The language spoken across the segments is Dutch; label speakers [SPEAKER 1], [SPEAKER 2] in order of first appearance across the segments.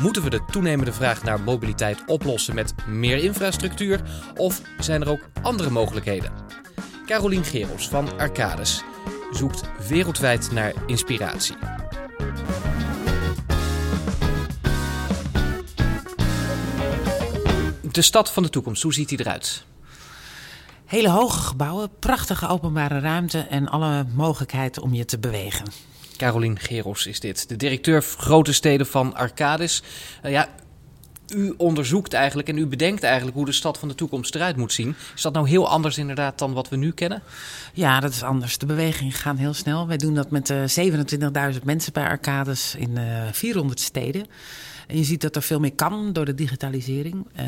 [SPEAKER 1] Moeten we de toenemende vraag naar mobiliteit oplossen met meer infrastructuur of zijn er ook andere mogelijkheden? Carolien Geros van Arcades zoekt wereldwijd naar inspiratie. De stad van de toekomst, hoe ziet die eruit?
[SPEAKER 2] Hele hoge gebouwen, prachtige openbare ruimte en alle mogelijkheid om je te bewegen.
[SPEAKER 1] Carolien Geros is dit, de directeur grote steden van Arcades. Uh, ja, u onderzoekt eigenlijk en u bedenkt eigenlijk hoe de stad van de toekomst eruit moet zien. Is dat nou heel anders inderdaad dan wat we nu kennen?
[SPEAKER 2] Ja, dat is anders. De bewegingen gaan heel snel. Wij doen dat met uh, 27.000 mensen bij Arcades in uh, 400 steden. En je ziet dat er veel meer kan door de digitalisering, uh,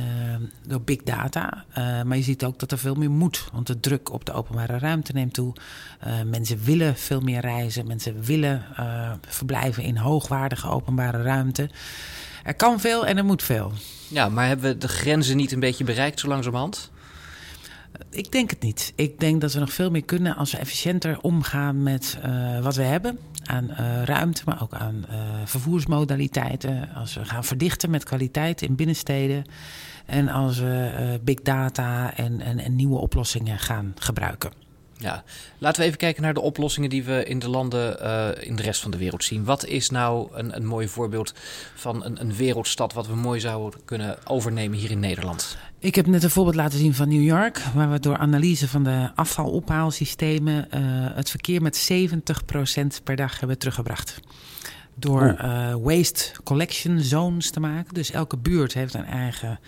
[SPEAKER 2] door big data. Uh, maar je ziet ook dat er veel meer moet. Want de druk op de openbare ruimte neemt toe. Uh, mensen willen veel meer reizen. Mensen willen verblijven in hoogwaardige openbare ruimte. Er kan veel en er moet veel.
[SPEAKER 1] Ja, maar hebben we de grenzen niet een beetje bereikt zo langzamerhand?
[SPEAKER 2] Ik denk het niet. Ik denk dat we nog veel meer kunnen als we efficiënter omgaan met uh, wat we hebben. Aan uh, ruimte, maar ook aan uh, vervoersmodaliteiten. Als we gaan verdichten met kwaliteit in binnensteden. En als we big data en, en nieuwe oplossingen gaan gebruiken.
[SPEAKER 1] Ja, laten we even kijken naar de oplossingen die we in de landen uh, in de rest van de wereld zien. Wat is nou een, een mooi voorbeeld van een, een wereldstad wat we mooi zouden kunnen overnemen hier in Nederland?
[SPEAKER 2] Ik heb net een voorbeeld laten zien van New York, waar we door analyse van de afvalophaalsystemen uh, het verkeer met 70% per dag hebben teruggebracht. Door uh, waste collection zones te maken. Dus elke buurt heeft een eigen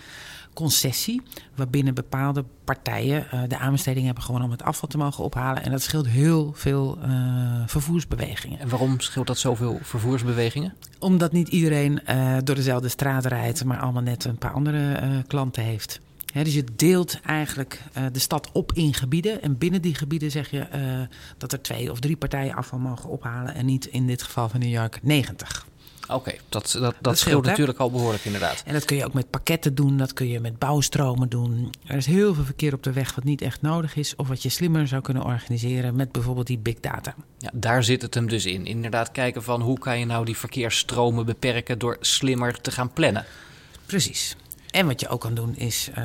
[SPEAKER 2] concessie, waarbinnen bepaalde partijen uh, de aanbesteding hebben gewoon om het afval te mogen ophalen. En dat scheelt heel veel uh, vervoersbewegingen.
[SPEAKER 1] En waarom scheelt dat zoveel vervoersbewegingen?
[SPEAKER 2] Omdat niet iedereen uh, door dezelfde straat rijdt, maar allemaal net een paar andere klanten heeft. He, dus je deelt eigenlijk uh, de stad op in gebieden. En binnen die gebieden zeg je uh, dat er twee of drie partijen afval mogen ophalen. En niet in dit geval van New York 90.
[SPEAKER 1] Oké, okay, dat, dat, dat, dat scheelt natuurlijk hè? al behoorlijk inderdaad.
[SPEAKER 2] En dat kun je ook met pakketten doen, dat kun je met bouwstromen doen. Er is heel veel verkeer op de weg wat niet echt nodig is. Of wat je slimmer zou kunnen organiseren met bijvoorbeeld die big data.
[SPEAKER 1] Ja, daar zit het hem dus in. Inderdaad kijken van hoe kan je nou die verkeersstromen beperken door slimmer te gaan plannen.
[SPEAKER 2] Precies. En wat je ook kan doen is uh,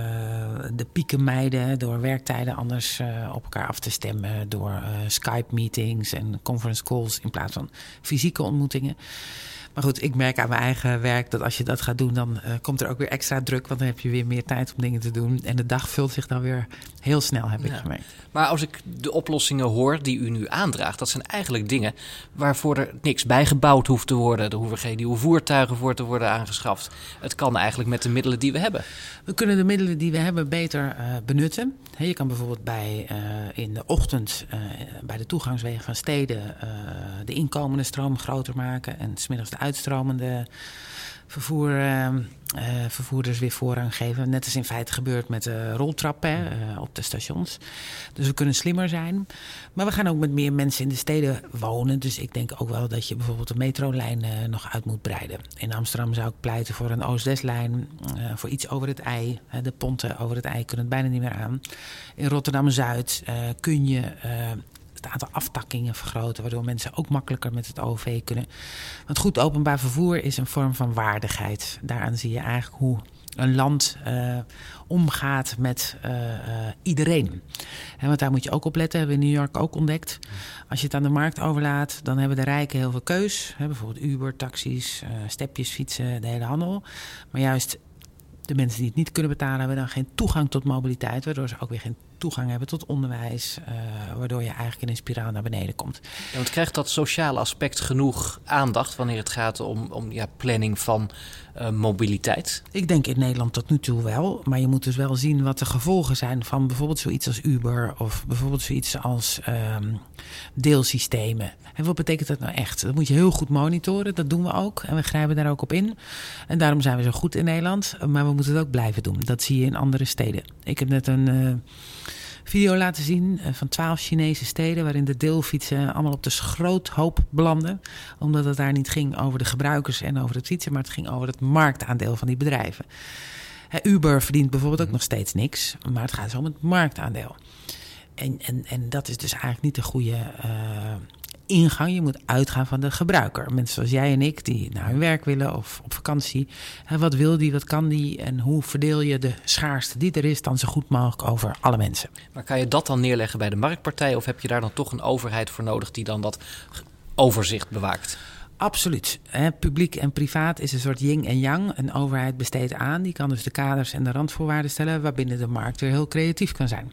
[SPEAKER 2] de pieken mijden door werktijden anders uh, op elkaar af te stemmen. Door uh, Skype-meetings en conference calls in plaats van fysieke ontmoetingen. Maar goed, ik merk aan mijn eigen werk dat als je dat gaat doen, dan uh, komt er ook weer extra druk. Want dan heb je weer meer tijd om dingen te doen. En de dag vult zich dan weer heel snel, heb ja. ik gemerkt.
[SPEAKER 1] Maar als ik de oplossingen hoor die u nu aandraagt, dat zijn eigenlijk dingen waarvoor er niks bijgebouwd hoeft te worden. Er hoeven geen nieuwe voertuigen voor te worden aangeschaft. Het kan eigenlijk met de middelen die we hebben.
[SPEAKER 2] We kunnen de middelen die we hebben beter uh, benutten. He, je kan bijvoorbeeld bij, uh, in de ochtend bij de toegangswegen van steden de inkomende stroom groter maken. En smiddags de uitstromende vervoer, uh, uh, vervoerders weer voorrang geven. Net als in feite gebeurt met de roltrappen uh, op de stations. Dus we kunnen slimmer zijn. Maar we gaan ook met meer mensen in de steden wonen. Dus ik denk ook wel dat je bijvoorbeeld de metrolijn nog uit moet breiden. In Amsterdam zou ik pleiten voor een Oost-West-lijn. voor iets over het ei. de ponten over het ei kunnen het bijna niet meer aan. In Rotterdam-Zuid kun je het aantal aftakkingen vergroten, waardoor mensen ook makkelijker met het OV kunnen. Want goed openbaar vervoer is een vorm van waardigheid. Daaraan zie je eigenlijk hoe een land uh, omgaat met uh, uh, iedereen. En want daar moet je ook op letten, hebben we in New York ook ontdekt. Als je het aan de markt overlaat, dan hebben de rijken heel veel keus. Hè, bijvoorbeeld Uber, taxis, stepjes, fietsen, de hele handel. Maar juist de mensen die het niet kunnen betalen, hebben dan geen toegang tot mobiliteit, waardoor ze ook weer geen toegang hebben tot onderwijs, uh, waardoor je eigenlijk in een spiraal naar beneden komt.
[SPEAKER 1] Ja, want krijgt dat sociale aspect genoeg aandacht wanneer het gaat om, om ja, planning van uh, mobiliteit?
[SPEAKER 2] Ik denk in Nederland tot nu toe wel, maar je moet dus wel zien wat de gevolgen zijn van bijvoorbeeld zoiets als Uber of bijvoorbeeld zoiets als um, deelsystemen. En wat betekent dat nou echt? Dat moet je heel goed monitoren, dat doen we ook en we grijpen daar ook op in. En daarom zijn we zo goed in Nederland, maar we moeten het ook blijven doen. Dat zie je in andere steden. Ik heb net een uh, video laten zien van twaalf Chinese steden... waarin de deelfietsen allemaal op de schroothoop belanden. Omdat het daar niet ging over de gebruikers en over het fietsen... maar het ging over het marktaandeel van die bedrijven. Uber verdient bijvoorbeeld ook nog steeds niks... maar het gaat zo om het marktaandeel. En, en, en dat is dus eigenlijk niet de goede... Uh, ingang. Je moet uitgaan van de gebruiker. Mensen zoals jij en ik die naar hun werk willen of op vakantie. wat wil die, wat kan die en hoe verdeel je de schaarste die er is dan zo goed mogelijk over alle mensen.
[SPEAKER 1] Maar kan je dat dan neerleggen bij de marktpartij of heb je daar dan toch een overheid voor nodig die dan dat overzicht bewaakt?
[SPEAKER 2] Absoluut. publiek en privaat is een soort yin en yang. Een overheid besteedt aan. Die kan dus de kaders en de randvoorwaarden stellen waarbinnen de markt weer heel creatief kan zijn.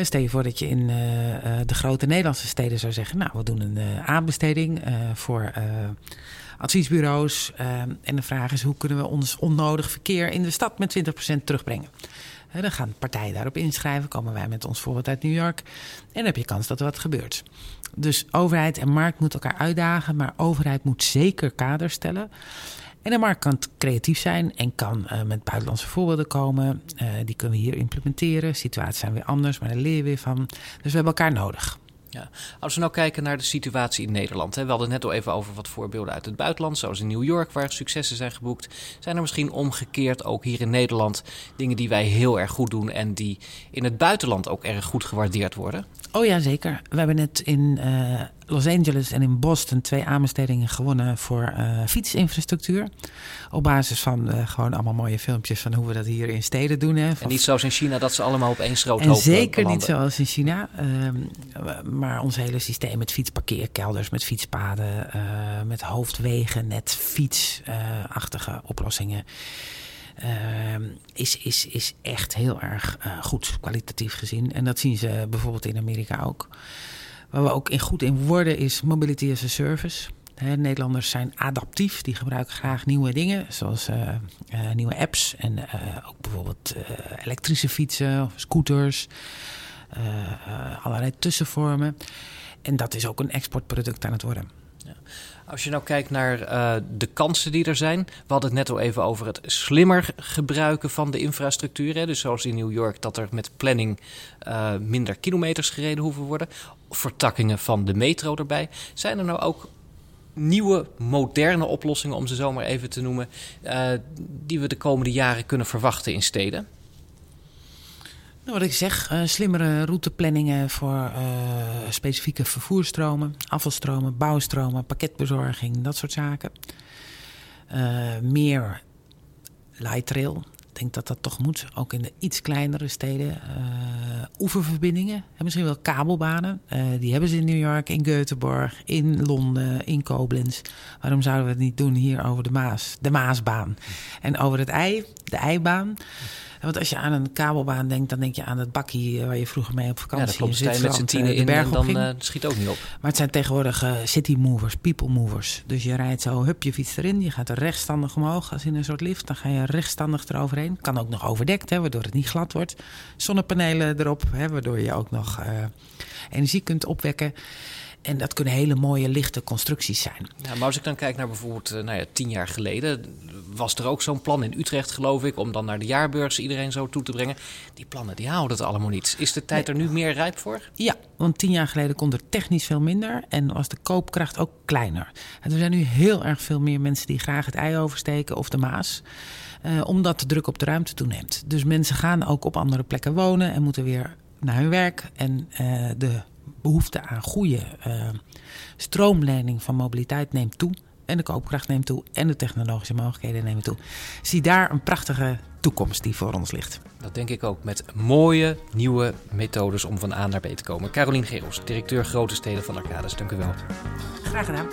[SPEAKER 2] Stel je voor dat je in eh, eh, de grote Nederlandse steden zou zeggen: Nou, we doen een uh, aanbesteding voor adviesbureaus. en de vraag is: hoe kunnen we ons onnodig verkeer in de stad met 20% terugbrengen? dan gaan partijen daarop inschrijven. Komen wij met ons voorbeeld uit New York. En dan heb je kans dat er wat gebeurt. Dus overheid en markt moeten elkaar uitdagen. Maar overheid moet zeker kaders stellen. En de markt kan creatief zijn en kan uh, met buitenlandse voorbeelden komen. Uh, die kunnen we hier implementeren. Situaties zijn weer anders, maar daar leer je weer van. Dus we hebben elkaar nodig.
[SPEAKER 1] Ja. Als we nou kijken naar de situatie in Nederland. Hè, we hadden het net al even over wat voorbeelden uit het buitenland, zoals in New York, waar successen zijn geboekt. Zijn er misschien omgekeerd ook hier in Nederland dingen die wij heel erg goed doen en die in het buitenland ook erg goed gewaardeerd worden?
[SPEAKER 2] Oh ja, zeker. We hebben net in uh, Los Angeles en in Boston twee aanbestedingen gewonnen voor uh, fietsinfrastructuur. Op basis van uh, gewoon allemaal mooie filmpjes van hoe we dat hier in steden doen. Hè.
[SPEAKER 1] En niet zoals in China dat ze allemaal op één schroothoop
[SPEAKER 2] En zeker niet zoals in China. Uh, maar ons hele systeem met fietsparkeerkelders, met fietspaden, met hoofdwegen, net fietsachtige oplossingen. Uh, is, is, is echt heel erg uh, goed, kwalitatief gezien. En dat zien ze bijvoorbeeld in Amerika ook. Waar we ook in goed in worden is mobility as a service. Nederlanders zijn adaptief, die gebruiken graag nieuwe dingen, zoals uh, uh, nieuwe apps en ook bijvoorbeeld elektrische fietsen of scooters, allerlei tussenvormen. En dat is ook een exportproduct aan het worden.
[SPEAKER 1] Als je nou kijkt naar uh, de kansen die er zijn. We hadden het net al even over het slimmer gebruiken van de infrastructuur. Hè? Dus zoals in New York, dat er met planning uh, minder kilometers gereden hoeven worden. Vertakkingen van de metro erbij. Zijn er nou ook nieuwe, moderne oplossingen, om ze zo maar even te noemen, uh, die we de komende jaren kunnen verwachten in steden?
[SPEAKER 2] Nou, wat ik zeg, uh, slimmere routeplanningen voor uh, specifieke vervoerstromen, afvalstromen, bouwstromen, pakketbezorging, dat soort zaken. Uh, meer light rail. Ik denk dat dat toch moet, ook in de iets kleinere steden. oeververbindingen, en misschien wel kabelbanen. die hebben ze in New York, in Göteborg, in Londen, in Koblenz. Waarom zouden we het niet doen hier over de Maas, de Maasbaan? En over het ei, de eibaan. Want als je aan een kabelbaan denkt, dan denk je aan het bakkie eh, waar je vroeger mee op vakantie
[SPEAKER 1] ja, dat klopt. met z'n tienen eh, in en dan uh, schiet ook niet op.
[SPEAKER 2] Maar het zijn tegenwoordig uh, city movers, people movers. Dus je rijdt zo, hup, je fiets erin. Je gaat er rechtstandig omhoog als in een soort lift. Dan ga je rechtstandig eroverheen. Kan ook nog overdekt, hè, waardoor het niet glad wordt. Zonnepanelen erop, hè, waardoor je ook nog uh, energie kunt opwekken. En dat kunnen hele mooie lichte constructies zijn.
[SPEAKER 1] Ja, maar als ik dan kijk naar bijvoorbeeld uh, nou ja, tien jaar geleden... was er ook zo'n plan in Utrecht, geloof ik... om dan naar de jaarbeurs iedereen zo toe te brengen. Die plannen die houden het allemaal niet. Is de tijd er nu meer rijp voor?
[SPEAKER 2] Ja, want tien jaar geleden kon er technisch veel minder... en was de koopkracht ook kleiner. En er zijn nu heel erg veel meer mensen die graag het ei oversteken of de Maas... Uh, omdat de druk op de ruimte toeneemt. Dus mensen gaan ook op andere plekken wonen en moeten weer naar hun werk. En uh, de behoefte aan goede uh, stroomleiding van mobiliteit neemt toe. En de koopkracht neemt toe. En de technologische mogelijkheden nemen toe. Zie daar een prachtige toekomst die voor ons ligt.
[SPEAKER 1] Dat denk ik ook. Met mooie nieuwe methodes om van A naar B te komen. Carolien Geros, directeur Grote Steden van Arcades. Dank u wel.
[SPEAKER 2] Graag gedaan.